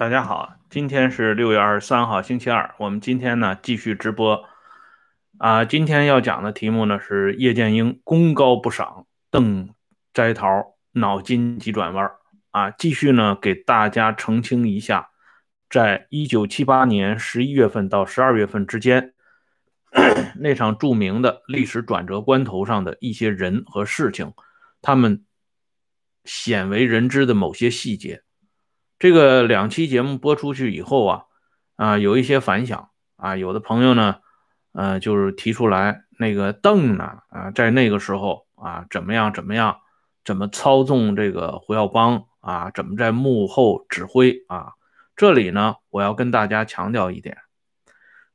大家好，今天是六月二十三号，星期二。我们今天呢继续直播啊。今天要讲的题目呢是叶剑英功高不赏，邓摘桃脑筋急转弯啊。继续呢给大家澄清一下，在一九七八年十一月份到十二月份之间，那场著名的历史转折关头上的一些人和事情，他们鲜为人知的某些细节。这个两期节目播出去以后啊，啊，有一些反响啊，有的朋友呢，呃，就是提出来那个邓呢，啊，在那个时候啊，怎么样怎么样，怎么操纵这个胡耀邦啊，怎么在幕后指挥啊？这里呢，我要跟大家强调一点，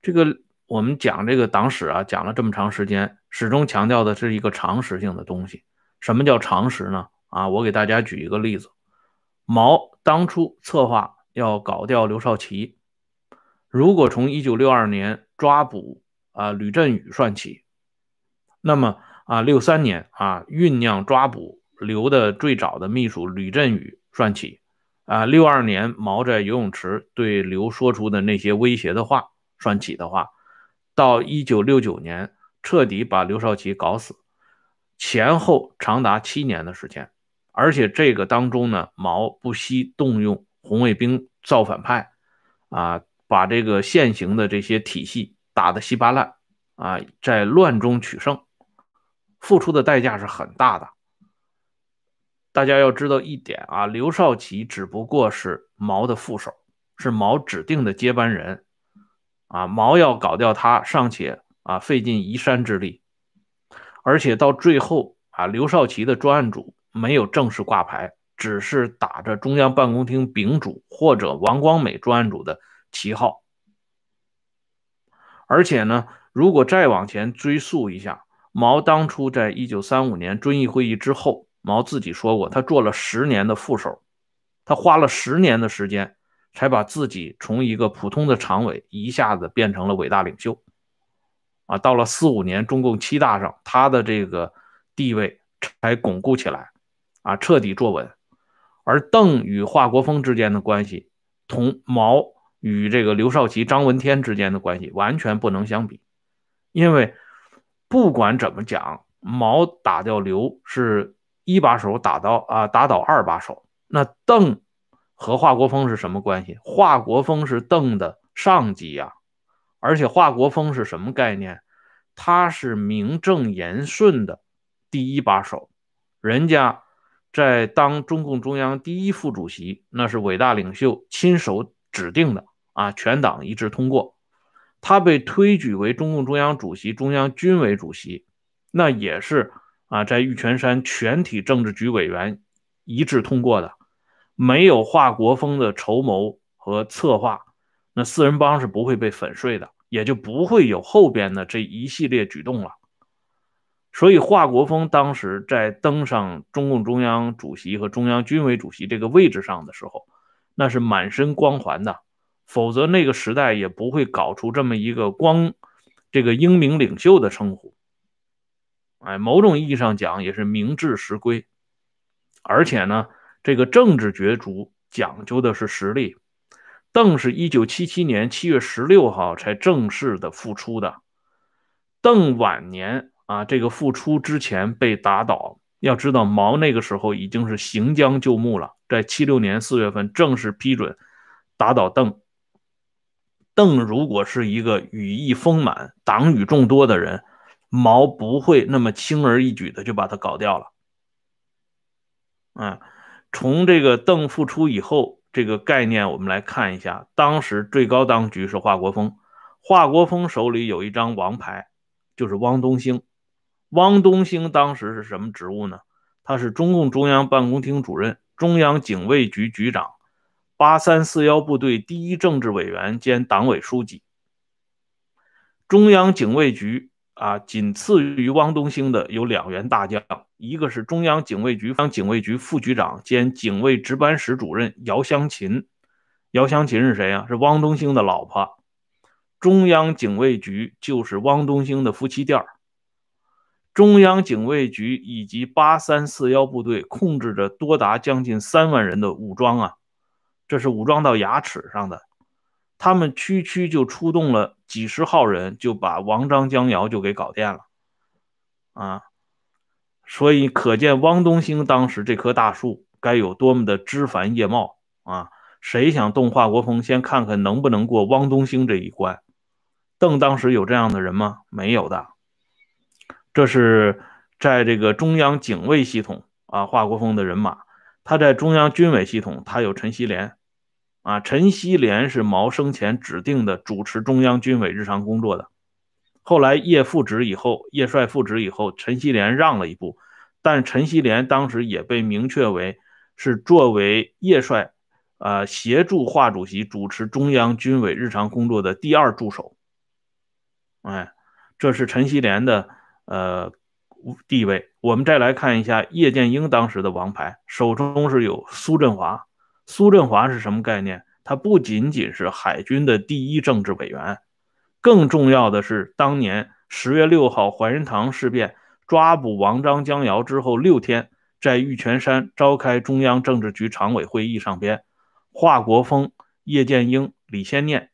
这个我们讲这个党史啊，讲了这么长时间，始终强调的是一个常识性的东西。什么叫常识呢？啊，我给大家举一个例子。毛当初策划要搞掉刘少奇，如果从一九六二年抓捕啊吕振宇算起，那么啊六三年啊酝酿抓捕刘的最早的秘书吕振宇算起，啊六二年毛在游泳池对刘说出的那些威胁的话算起的话，到一九六九年彻底把刘少奇搞死，前后长达七年的时间。而且这个当中呢，毛不惜动用红卫兵造反派，啊，把这个现行的这些体系打得稀巴烂，啊，在乱中取胜，付出的代价是很大的。大家要知道一点啊，刘少奇只不过是毛的副手，是毛指定的接班人，啊，毛要搞掉他尚且啊费尽移山之力，而且到最后啊，刘少奇的专案组。没有正式挂牌，只是打着中央办公厅丙组或者王光美专案组的旗号。而且呢，如果再往前追溯一下，毛当初在一九三五年遵义会议之后，毛自己说过，他做了十年的副手，他花了十年的时间，才把自己从一个普通的常委一下子变成了伟大领袖。啊，到了四五年中共七大上，他的这个地位才巩固起来。啊，彻底坐稳，而邓与华国锋之间的关系，同毛与这个刘少奇、张闻天之间的关系完全不能相比，因为不管怎么讲，毛打掉刘是一把手打到啊，打倒二把手。那邓和华国锋是什么关系？华国锋是邓的上级呀，而且华国锋是什么概念？他是名正言顺的第一把手，人家。在当中共中央第一副主席，那是伟大领袖亲手指定的啊，全党一致通过。他被推举为中共中央主席、中央军委主席，那也是啊，在玉泉山全体政治局委员一致通过的。没有华国锋的筹谋和策划，那四人帮是不会被粉碎的，也就不会有后边的这一系列举动了。所以，华国锋当时在登上中共中央主席和中央军委主席这个位置上的时候，那是满身光环的，否则那个时代也不会搞出这么一个光这个英明领袖的称呼。哎，某种意义上讲也是名至实归。而且呢，这个政治角逐讲究的是实力。邓是一九七七年七月十六号才正式的复出的，邓晚年。啊，这个复出之前被打倒。要知道，毛那个时候已经是行将就木了，在七六年四月份正式批准打倒邓。邓如果是一个羽翼丰满、党羽众多的人，毛不会那么轻而易举的就把他搞掉了。嗯，从这个邓复出以后，这个概念我们来看一下，当时最高当局是华国锋，华国锋手里有一张王牌，就是汪东兴。汪东兴当时是什么职务呢？他是中共中央办公厅主任、中央警卫局局长、八三四幺部队第一政治委员兼党委书记。中央警卫局啊，仅次于汪东兴的有两员大将，一个是中央警卫局方警卫局副局长兼警卫值班室主任姚湘琴。姚湘琴是谁啊？是汪东兴的老婆。中央警卫局就是汪东兴的夫妻店儿。中央警卫局以及八三四幺部队控制着多达将近三万人的武装啊，这是武装到牙齿上的。他们区区就出动了几十号人，就把王章江瑶就给搞定了，啊，所以可见汪东兴当时这棵大树该有多么的枝繁叶茂啊！谁想动华国锋，先看看能不能过汪东兴这一关。邓当时有这样的人吗？没有的。这是在这个中央警卫系统啊，华国锋的人马，他在中央军委系统，他有陈锡联。啊，陈锡联是毛生前指定的主持中央军委日常工作的。后来叶复职以后，叶帅复职以后，陈锡联让了一步，但陈锡联当时也被明确为是作为叶帅，呃，协助华主席主持中央军委日常工作的第二助手。哎，这是陈锡联的呃地位。我们再来看一下叶剑英当时的王牌，手中是有苏振华。苏振华是什么概念？他不仅仅是海军的第一政治委员，更重要的是，当年十月六号怀仁堂事变抓捕王章江瑶之后六天，在玉泉山召开中央政治局常委会议上边，华国锋、叶剑英、李先念，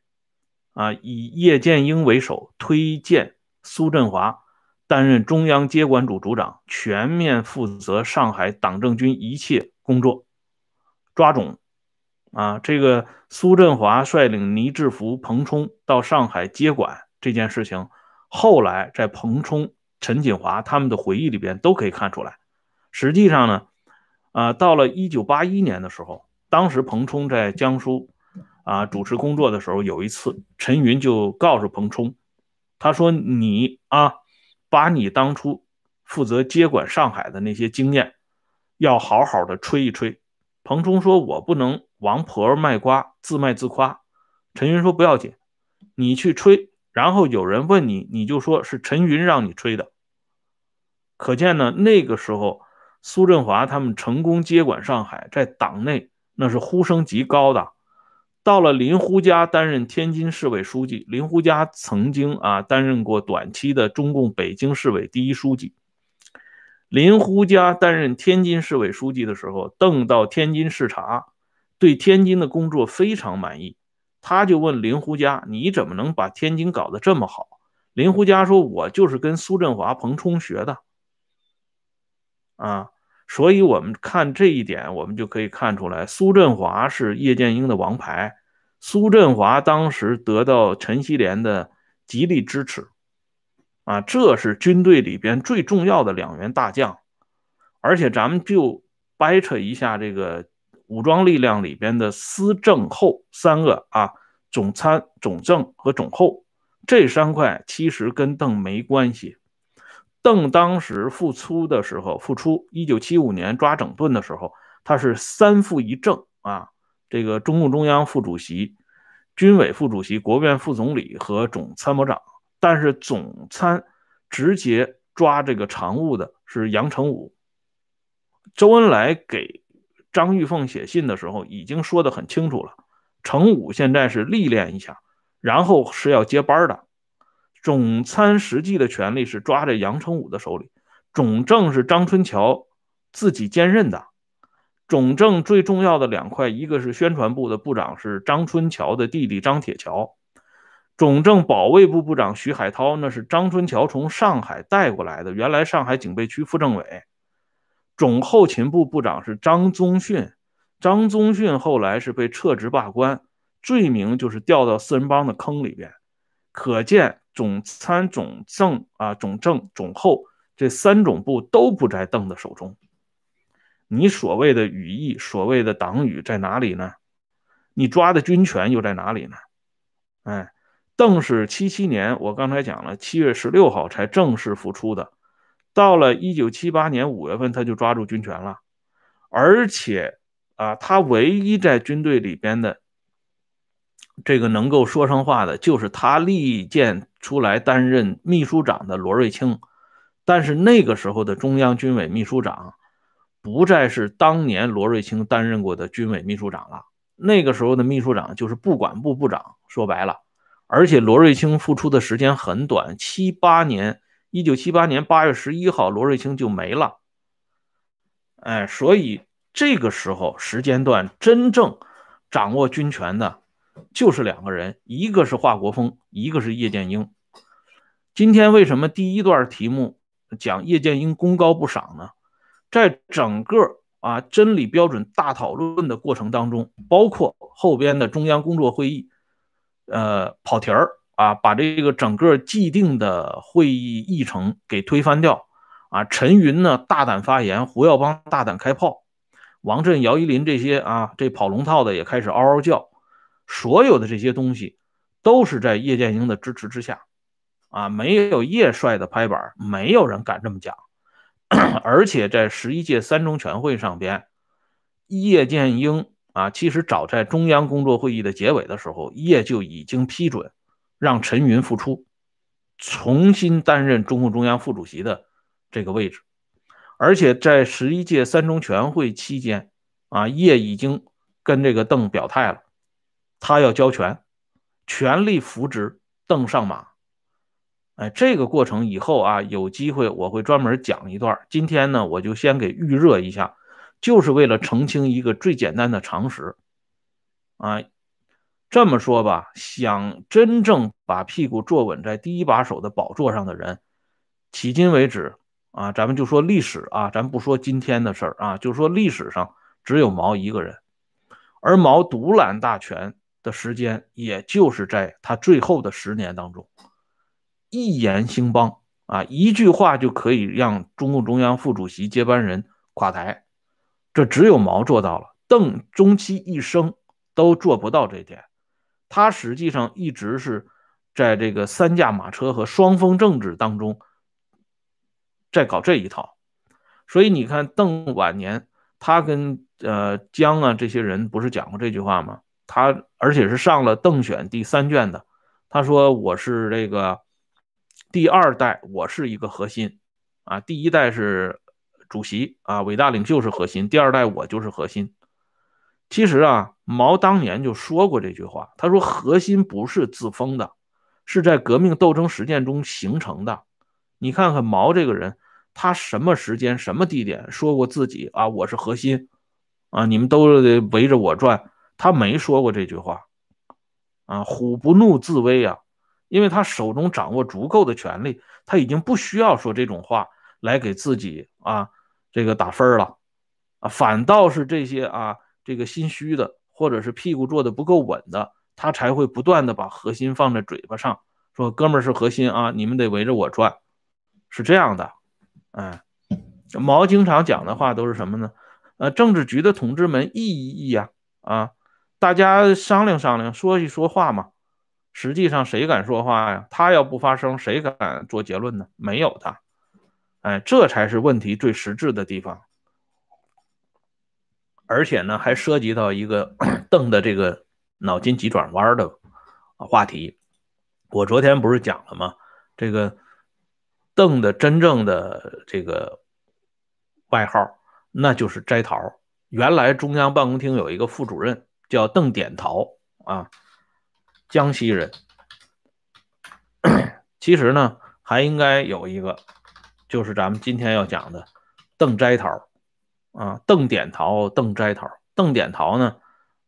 啊，以叶剑英为首推荐苏振华担任中央接管组组长，全面负责上海党政军一切工作，抓总。啊，这个苏振华率领倪志福、彭冲到上海接管这件事情，后来在彭冲、陈锦华他们的回忆里边都可以看出来。实际上呢，啊，到了一九八一年的时候，当时彭冲在江苏啊主持工作的时候，有一次陈云就告诉彭冲，他说：“你啊，把你当初负责接管上海的那些经验，要好好的吹一吹。”彭冲说：“我不能。”王婆卖瓜，自卖自夸。陈云说：“不要紧，你去吹，然后有人问你，你就说是陈云让你吹的。”可见呢，那个时候苏振华他们成功接管上海，在党内那是呼声极高的。到了林呼家担任天津市委书记，林呼家曾经啊担任过短期的中共北京市委第一书记。林呼家担任天津市委书记的时候，邓到天津视察。对天津的工作非常满意，他就问林胡家：“你怎么能把天津搞得这么好？”林胡家说：“我就是跟苏振华、彭冲学的。”啊，所以我们看这一点，我们就可以看出来，苏振华是叶剑英的王牌。苏振华当时得到陈锡联的极力支持，啊，这是军队里边最重要的两员大将。而且咱们就掰扯一下这个。武装力量里边的司政后三个啊，总参、总政和总后这三块其实跟邓没关系。邓当时复出的时候，复出一九七五年抓整顿的时候，他是三副一正啊，这个中共中央副主席、军委副主席、国务院副总理和总参谋长。但是总参直接抓这个常务的是杨成武，周恩来给。张玉凤写信的时候已经说得很清楚了，成武现在是历练一下，然后是要接班的。总参实际的权力是抓在杨成武的手里，总政是张春桥自己兼任的。总政最重要的两块，一个是宣传部的部长是张春桥的弟弟张铁桥，总政保卫部部长徐海涛那是张春桥从上海带过来的，原来上海警备区副政委。总后勤部部长是张宗逊，张宗逊后来是被撤职罢官，罪名就是掉到四人帮的坑里边。可见总参、总政啊、总政、总后这三种部都不在邓的手中。你所谓的羽翼，所谓的党羽在哪里呢？你抓的军权又在哪里呢？哎，邓是七七年，我刚才讲了，七月十六号才正式复出的。到了一九七八年五月份，他就抓住军权了，而且啊，他唯一在军队里边的这个能够说上话的，就是他力荐出来担任秘书长的罗瑞卿。但是那个时候的中央军委秘书长，不再是当年罗瑞卿担任过的军委秘书长了。那个时候的秘书长就是不管部部长，说白了，而且罗瑞卿复出的时间很短，七八年。一九七八年八月十一号，罗瑞卿就没了。哎，所以这个时候时间段真正掌握军权的就是两个人，一个是华国锋，一个是叶剑英。今天为什么第一段题目讲叶剑英功高不赏呢？在整个啊真理标准大讨论的过程当中，包括后边的中央工作会议，呃跑题儿啊，把这个整个既定的会议议程给推翻掉啊。陈云呢大胆发言，胡耀邦大胆开炮，王震、姚依林这些啊这跑龙套的也开始嗷嗷叫。所有的这些东西都是在叶剑英的支持之下。啊，没有叶帅的拍板，没有人敢这么讲。而且在十一届三中全会上边，叶剑英啊，其实早在中央工作会议的结尾的时候，叶就已经批准让陈云复出，重新担任中共中央副主席的这个位置。而且在十一届三中全会期间，啊，叶已经跟这个邓表态了，他要交权，全力扶植邓上马。哎，这个过程以后啊，有机会我会专门讲一段。今天呢，我就先给预热一下，就是为了澄清一个最简单的常识啊。这么说吧，想真正把屁股坐稳在第一把手的宝座上的人，迄今为止啊，咱们就说历史啊，咱不说今天的事儿啊，就说历史上只有毛一个人，而毛独揽大权的时间，也就是在他最后的十年当中。一言兴邦啊，一句话就可以让中共中央副主席接班人垮台，这只有毛做到了，邓终其一生都做不到这点。他实际上一直是在这个三驾马车和双峰政治当中在搞这一套。所以你看，邓晚年他跟呃江啊这些人不是讲过这句话吗？他而且是上了邓选第三卷的，他说我是这个。第二代我是一个核心，啊，第一代是主席啊，伟大领袖是核心，第二代我就是核心。其实啊，毛当年就说过这句话，他说核心不是自封的，是在革命斗争实践中形成的。你看看毛这个人，他什么时间、什么地点说过自己啊，我是核心啊，你们都得围着我转，他没说过这句话啊，虎不怒自威啊。因为他手中掌握足够的权力，他已经不需要说这种话来给自己啊这个打分了，啊，反倒是这些啊这个心虚的或者是屁股坐的不够稳的，他才会不断的把核心放在嘴巴上，说哥们儿是核心啊，你们得围着我转，是这样的，哎，毛经常讲的话都是什么呢？呃，政治局的同志们议一议呀，啊，大家商量商量，说一说话嘛。实际上谁敢说话呀？他要不发声，谁敢做结论呢？没有的，哎，这才是问题最实质的地方。而且呢，还涉及到一个 邓的这个脑筋急转弯的话题。我昨天不是讲了吗？这个邓的真正的这个外号，那就是摘桃。原来中央办公厅有一个副主任叫邓典陶啊。江西人，其实呢，还应该有一个，就是咱们今天要讲的邓斋桃啊，邓典桃、邓斋桃。邓典桃呢，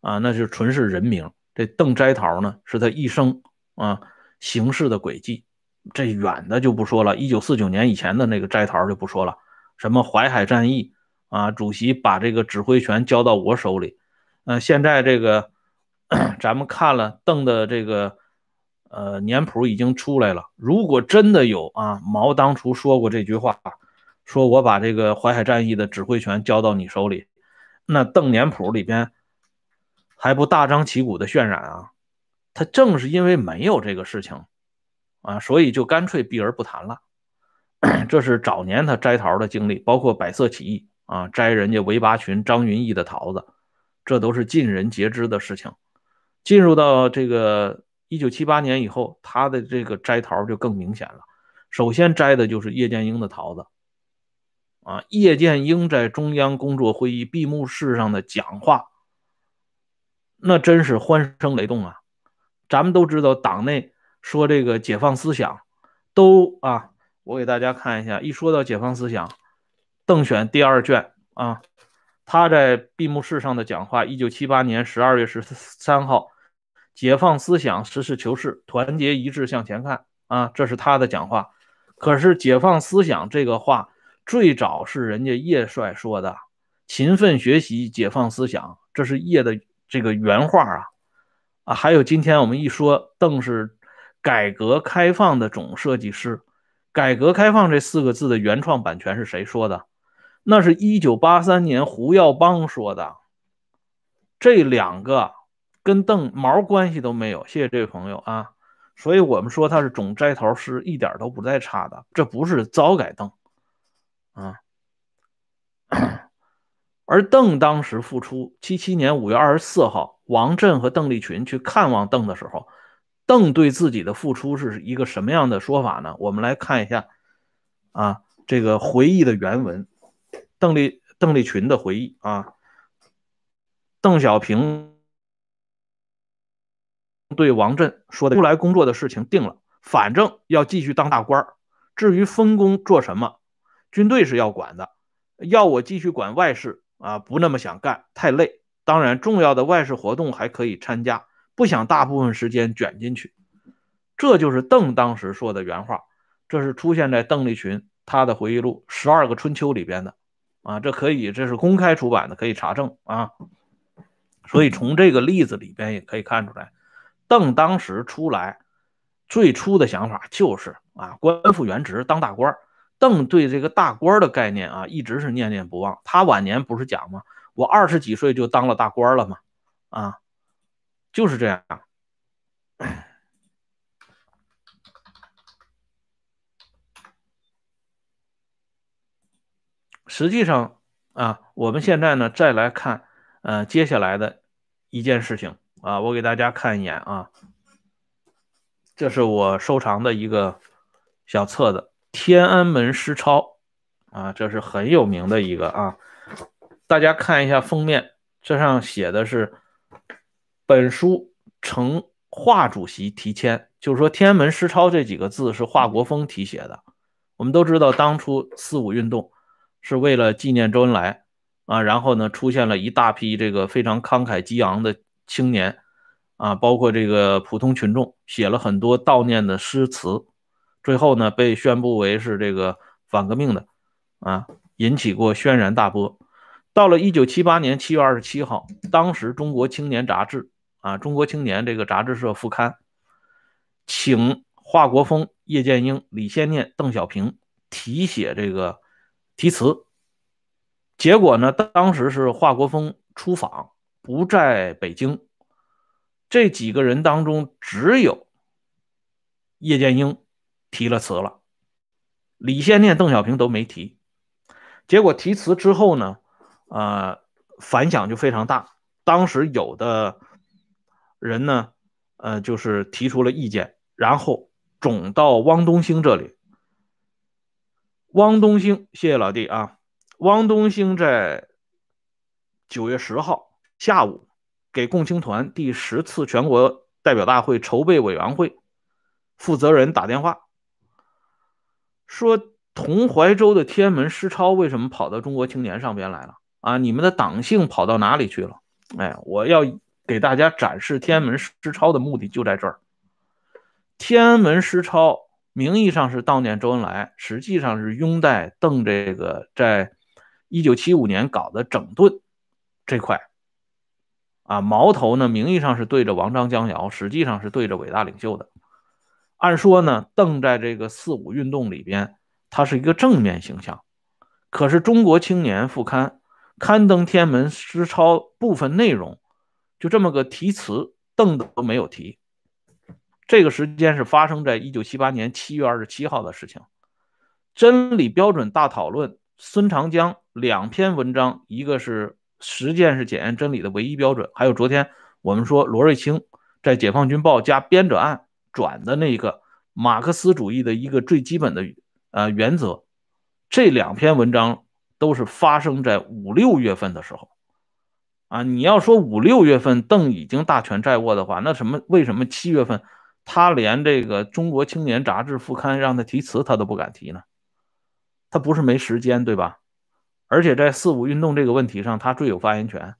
啊，那是纯是人名。这邓斋桃呢，是他一生啊行事的轨迹。这远的就不说了，一九四九年以前的那个斋桃就不说了。什么淮海战役啊，主席把这个指挥权交到我手里。嗯，现在这个。咱们看了邓的这个呃年谱已经出来了。如果真的有啊，毛当初说过这句话，说我把这个淮海战役的指挥权交到你手里，那邓年谱里边还不大张旗鼓的渲染啊？他正是因为没有这个事情啊，所以就干脆避而不谈了。这是早年他摘桃的经历，包括百色起义啊，摘人家韦拔群、张云逸的桃子，这都是尽人皆知的事情。进入到这个一九七八年以后，他的这个摘桃就更明显了。首先摘的就是叶剑英的桃子，啊，叶剑英在中央工作会议闭幕式上的讲话，那真是欢声雷动啊！咱们都知道，党内说这个解放思想，都啊，我给大家看一下，一说到解放思想，邓选第二卷啊，他在闭幕式上的讲话，一九七八年十二月十三号，解放思想，实事求是，团结一致向前看啊，这是他的讲话。可是解放思想这个话最早是人家叶帅说的，勤奋学习，解放思想，这是叶的这个原话啊啊。还有今天我们一说邓是改革开放的总设计师，改革开放这四个字的原创版权是谁说的？那是一九八三年胡耀邦说的，这两个跟邓毛关系都没有。谢谢这位朋友啊，所以我们说他是总摘头师，一点都不带差的。这不是糟改邓啊，而邓当时复出，七七年五月二十四号，王震和邓丽群去看望邓的时候，邓对自己的付出是一个什么样的说法呢？我们来看一下啊，这个回忆的原文。邓丽邓丽群的回忆啊，邓小平对王震说的：“出来工作的事情定了，反正要继续当大官至于分工做什么，军队是要管的。要我继续管外事啊，不那么想干，太累。当然，重要的外事活动还可以参加，不想大部分时间卷进去。”这就是邓当时说的原话。这是出现在邓丽群他的回忆录《十二个春秋》里边的。啊，这可以，这是公开出版的，可以查证啊。所以从这个例子里边也可以看出来，邓当时出来最初的想法就是啊，官复原职当大官。邓对这个大官的概念啊，一直是念念不忘。他晚年不是讲吗？我二十几岁就当了大官了吗？啊，就是这样。实际上啊，我们现在呢再来看，呃，接下来的一件事情啊，我给大家看一眼啊，这是我收藏的一个小册子《天安门诗抄》啊，这是很有名的一个啊，大家看一下封面，这上写的是本书承华主席题签，就是说“天安门诗抄”这几个字是华国锋题写的。我们都知道，当初四五运动。是为了纪念周恩来啊，然后呢，出现了一大批这个非常慷慨激昂的青年啊，包括这个普通群众，写了很多悼念的诗词，最后呢，被宣布为是这个反革命的啊，引起过轩然大波。到了一九七八年七月二十七号，当时《中国青年》杂志啊，《中国青年》这个杂志社副刊，请华国锋、叶剑英、李先念、邓小平题写这个。题词，结果呢？当时是华国锋出访，不在北京。这几个人当中，只有叶剑英提了词了，李先念、邓小平都没提。结果题词之后呢，呃，反响就非常大。当时有的人呢，呃，就是提出了意见，然后总到汪东兴这里。汪东兴，谢谢老弟啊！汪东兴在九月十号下午给共青团第十次全国代表大会筹备委员会负责人打电话，说：“同怀州的天安门诗抄为什么跑到中国青年上边来了？啊，你们的党性跑到哪里去了？哎，我要给大家展示天安门诗抄的目的就在这儿。天安门诗抄。”名义上是悼念周恩来，实际上是拥戴邓这个在一九七五年搞的整顿这块啊，矛头呢名义上是对着王张江瑶，实际上是对着伟大领袖的。按说呢，邓在这个四五运动里边，他是一个正面形象，可是《中国青年》副刊刊登天门诗抄部分内容，就这么个题词，邓都没有提。这个时间是发生在一九七八年七月二十七号的事情。真理标准大讨论，孙长江两篇文章，一个是实践是检验真理的唯一标准，还有昨天我们说罗瑞卿在《解放军报》加编者案转的那个马克思主义的一个最基本的呃原则。这两篇文章都是发生在五六月份的时候。啊，你要说五六月份邓已经大权在握的话，那什么？为什么七月份？他连这个《中国青年》杂志副刊让他题词，他都不敢提呢。他不是没时间，对吧？而且在四五运动这个问题上，他最有发言权。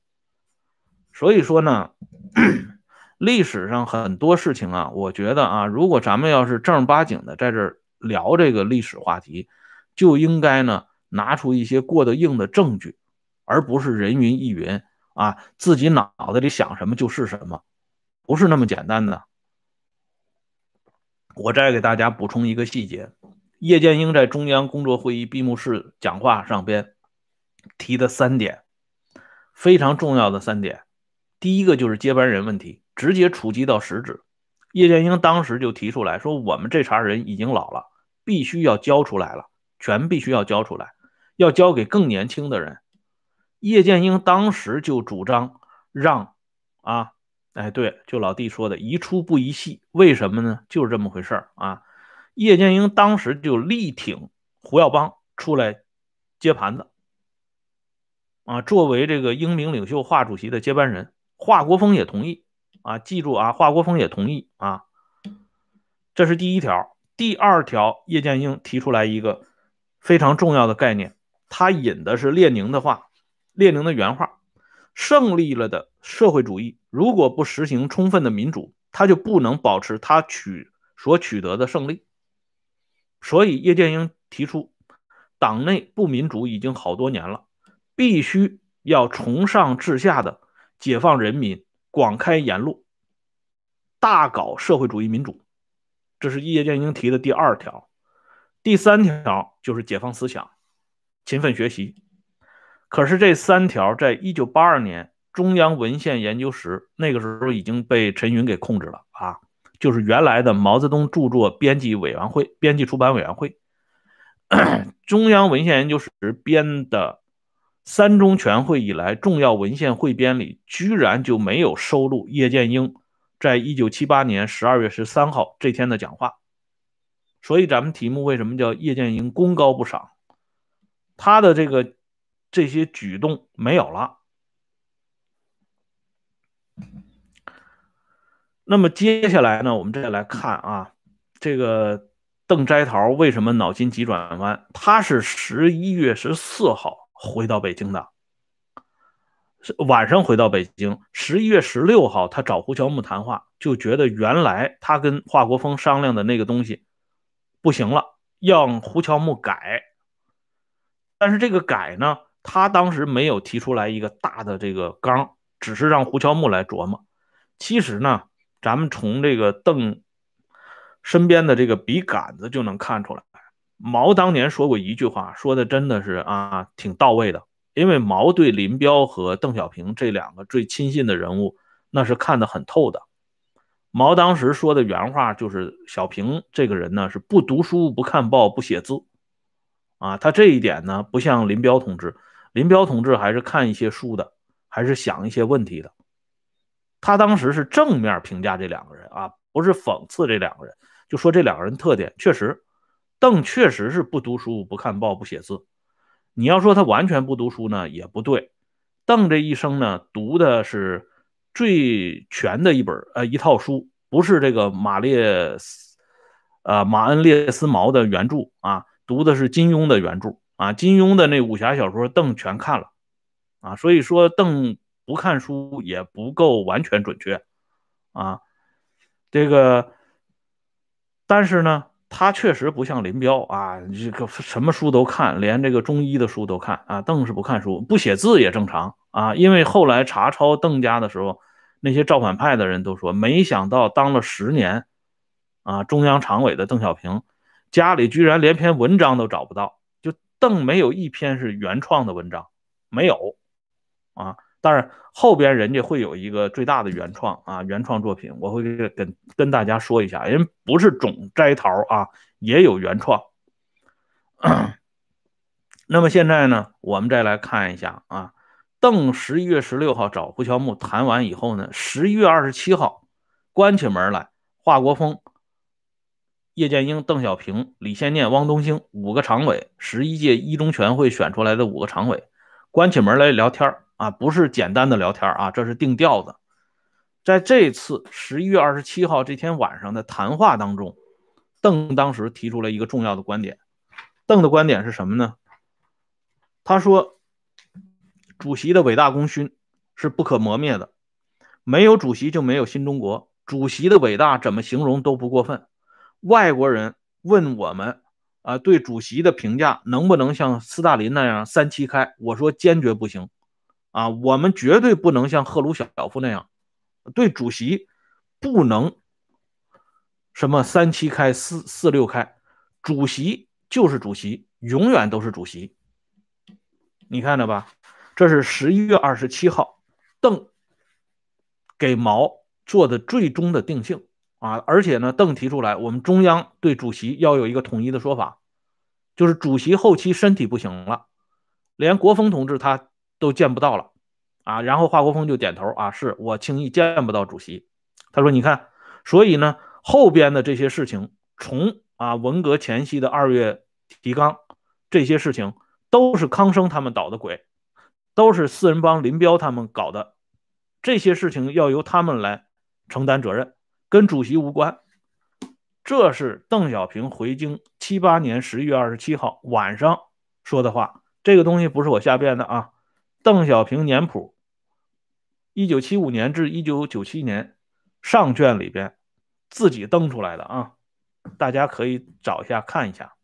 所以说呢，历史上很多事情啊，我觉得啊，如果咱们要是正儿八经的在这聊这个历史话题，就应该呢拿出一些过得硬的证据，而不是人云亦云啊，自己脑子里想什么就是什么，不是那么简单的。我再给大家补充一个细节：叶剑英在中央工作会议闭幕式讲话上边提的三点，非常重要的三点。第一个就是接班人问题，直接触及到实质。叶剑英当时就提出来说：“我们这茬人已经老了，必须要交出来了，全必须要交出来，要交给更年轻的人。”叶剑英当时就主张让啊。哎，对，就老弟说的，宜出不宜细，为什么呢？就是这么回事儿啊。叶剑英当时就力挺胡耀邦出来接盘子啊，作为这个英明领袖华主席的接班人，华国锋也同意啊。记住啊，华国锋也同意啊。这是第一条。第二条，叶剑英提出来一个非常重要的概念，他引的是列宁的话，列宁的原话。胜利了的社会主义，如果不实行充分的民主，他就不能保持他取所取得的胜利。所以，叶剑英提出，党内不民主已经好多年了，必须要从上至下的解放人民，广开言路，大搞社会主义民主。这是叶剑英提的第二条。第三条就是解放思想，勤奋学习。可是这三条在一九八二年中央文献研究室那个时候已经被陈云给控制了啊，就是原来的毛泽东著作编辑委员会、编辑出版委员会，中央文献研究室编的三中全会以来重要文献汇编里，居然就没有收录叶剑英在一九七八年十二月十三号这天的讲话。所以咱们题目为什么叫叶剑英功高不赏？他的这个。这些举动没有了。那么接下来呢，我们再来看啊，这个邓摘桃为什么脑筋急转弯？他是十一月十四号回到北京的，晚上回到北京。十一月十六号，他找胡乔木谈话，就觉得原来他跟华国锋商量的那个东西不行了，让胡乔木改。但是这个改呢？他当时没有提出来一个大的这个纲，只是让胡乔木来琢磨。其实呢，咱们从这个邓身边的这个笔杆子就能看出来，毛当年说过一句话，说的真的是啊挺到位的。因为毛对林彪和邓小平这两个最亲信的人物，那是看得很透的。毛当时说的原话就是：小平这个人呢，是不读书、不看报、不写字啊。他这一点呢，不像林彪同志。林彪同志还是看一些书的，还是想一些问题的。他当时是正面评价这两个人啊，不是讽刺这两个人，就说这两个人特点确实，邓确实是不读书、不看报、不写字。你要说他完全不读书呢，也不对。邓这一生呢，读的是最全的一本呃一套书，不是这个马列斯呃马恩列斯毛的原著啊，读的是金庸的原著。啊，金庸的那武侠小说，邓全看了，啊，所以说邓不看书也不够完全准确，啊，这个，但是呢，他确实不像林彪啊，这个什么书都看，连这个中医的书都看啊。邓是不看书，不写字也正常啊，因为后来查抄邓家的时候，那些造反派的人都说，没想到当了十年啊中央常委的邓小平，家里居然连篇文章都找不到。邓没有一篇是原创的文章，没有啊。当然后边人家会有一个最大的原创啊，原创作品，我会跟跟大家说一下，因为不是总摘桃啊，也有原创。那么现在呢，我们再来看一下啊，邓十一月十六号找胡乔木谈完以后呢，十一月二十七号关起门来，华国锋。叶剑英、邓小平、李先念、汪东兴五个常委，十一届一中全会选出来的五个常委，关起门来聊天啊，不是简单的聊天啊，这是定调子。在这次十一月二十七号这天晚上的谈话当中，邓当时提出了一个重要的观点。邓的观点是什么呢？他说，主席的伟大功勋是不可磨灭的，没有主席就没有新中国。主席的伟大怎么形容都不过分。外国人问我们啊，对主席的评价能不能像斯大林那样三七开？我说坚决不行啊，我们绝对不能像赫鲁晓夫那样，对主席不能什么三七开、四四六开，主席就是主席，永远都是主席。你看着吧，这是十一月二十七号，邓给毛做的最终的定性啊！而且呢，邓提出来，我们中央对主席要有一个统一的说法，就是主席后期身体不行了，连国锋同志他都见不到了啊！然后华国锋就点头啊，是我轻易见不到主席。他说：“你看，所以呢，后边的这些事情，从啊文革前夕的二月提纲这些事情。”都是康生他们捣的鬼，都是四人帮林彪他们搞的，这些事情要由他们来承担责任，跟主席无关。这是邓小平回京七八年十一月二十七号晚上说的话，这个东西不是我瞎编的啊。邓小平年谱，一九七五年至一九九七年上卷里边自己登出来的啊，大家可以找一下看一下。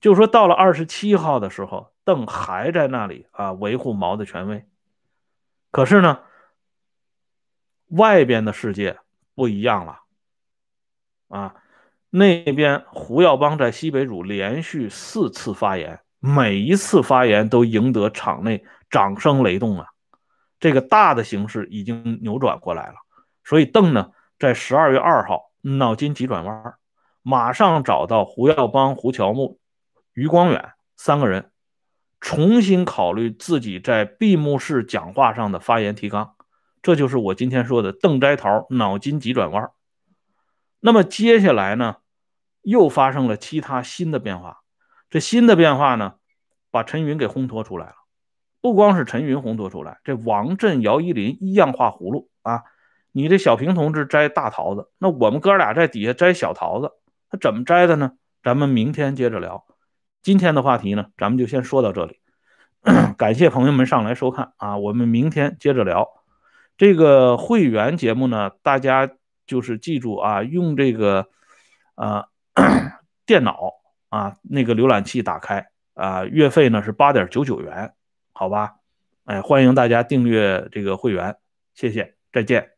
就说到了二十七号的时候，邓还在那里啊维护毛的权威。可是呢，外边的世界不一样了啊！那边胡耀邦在西北组连续四次发言，每一次发言都赢得场内掌声雷动啊！这个大的形势已经扭转过来了。所以邓呢，在十二月二号脑筋急转弯，马上找到胡耀邦、胡乔木。余光远三个人重新考虑自己在闭幕式讲话上的发言提纲，这就是我今天说的邓摘桃脑筋急转弯。那么接下来呢，又发生了其他新的变化。这新的变化呢，把陈云给烘托出来了。不光是陈云烘托出来，这王震、姚依林一样画葫芦啊！你这小平同志摘大桃子，那我们哥俩在底下摘小桃子，他怎么摘的呢？咱们明天接着聊。今天的话题呢，咱们就先说到这里。感谢朋友们上来收看啊，我们明天接着聊。这个会员节目呢，大家就是记住啊，用这个啊电脑啊那个浏览器打开啊，月费呢是八点九九元，好吧？哎，欢迎大家订阅这个会员，谢谢，再见。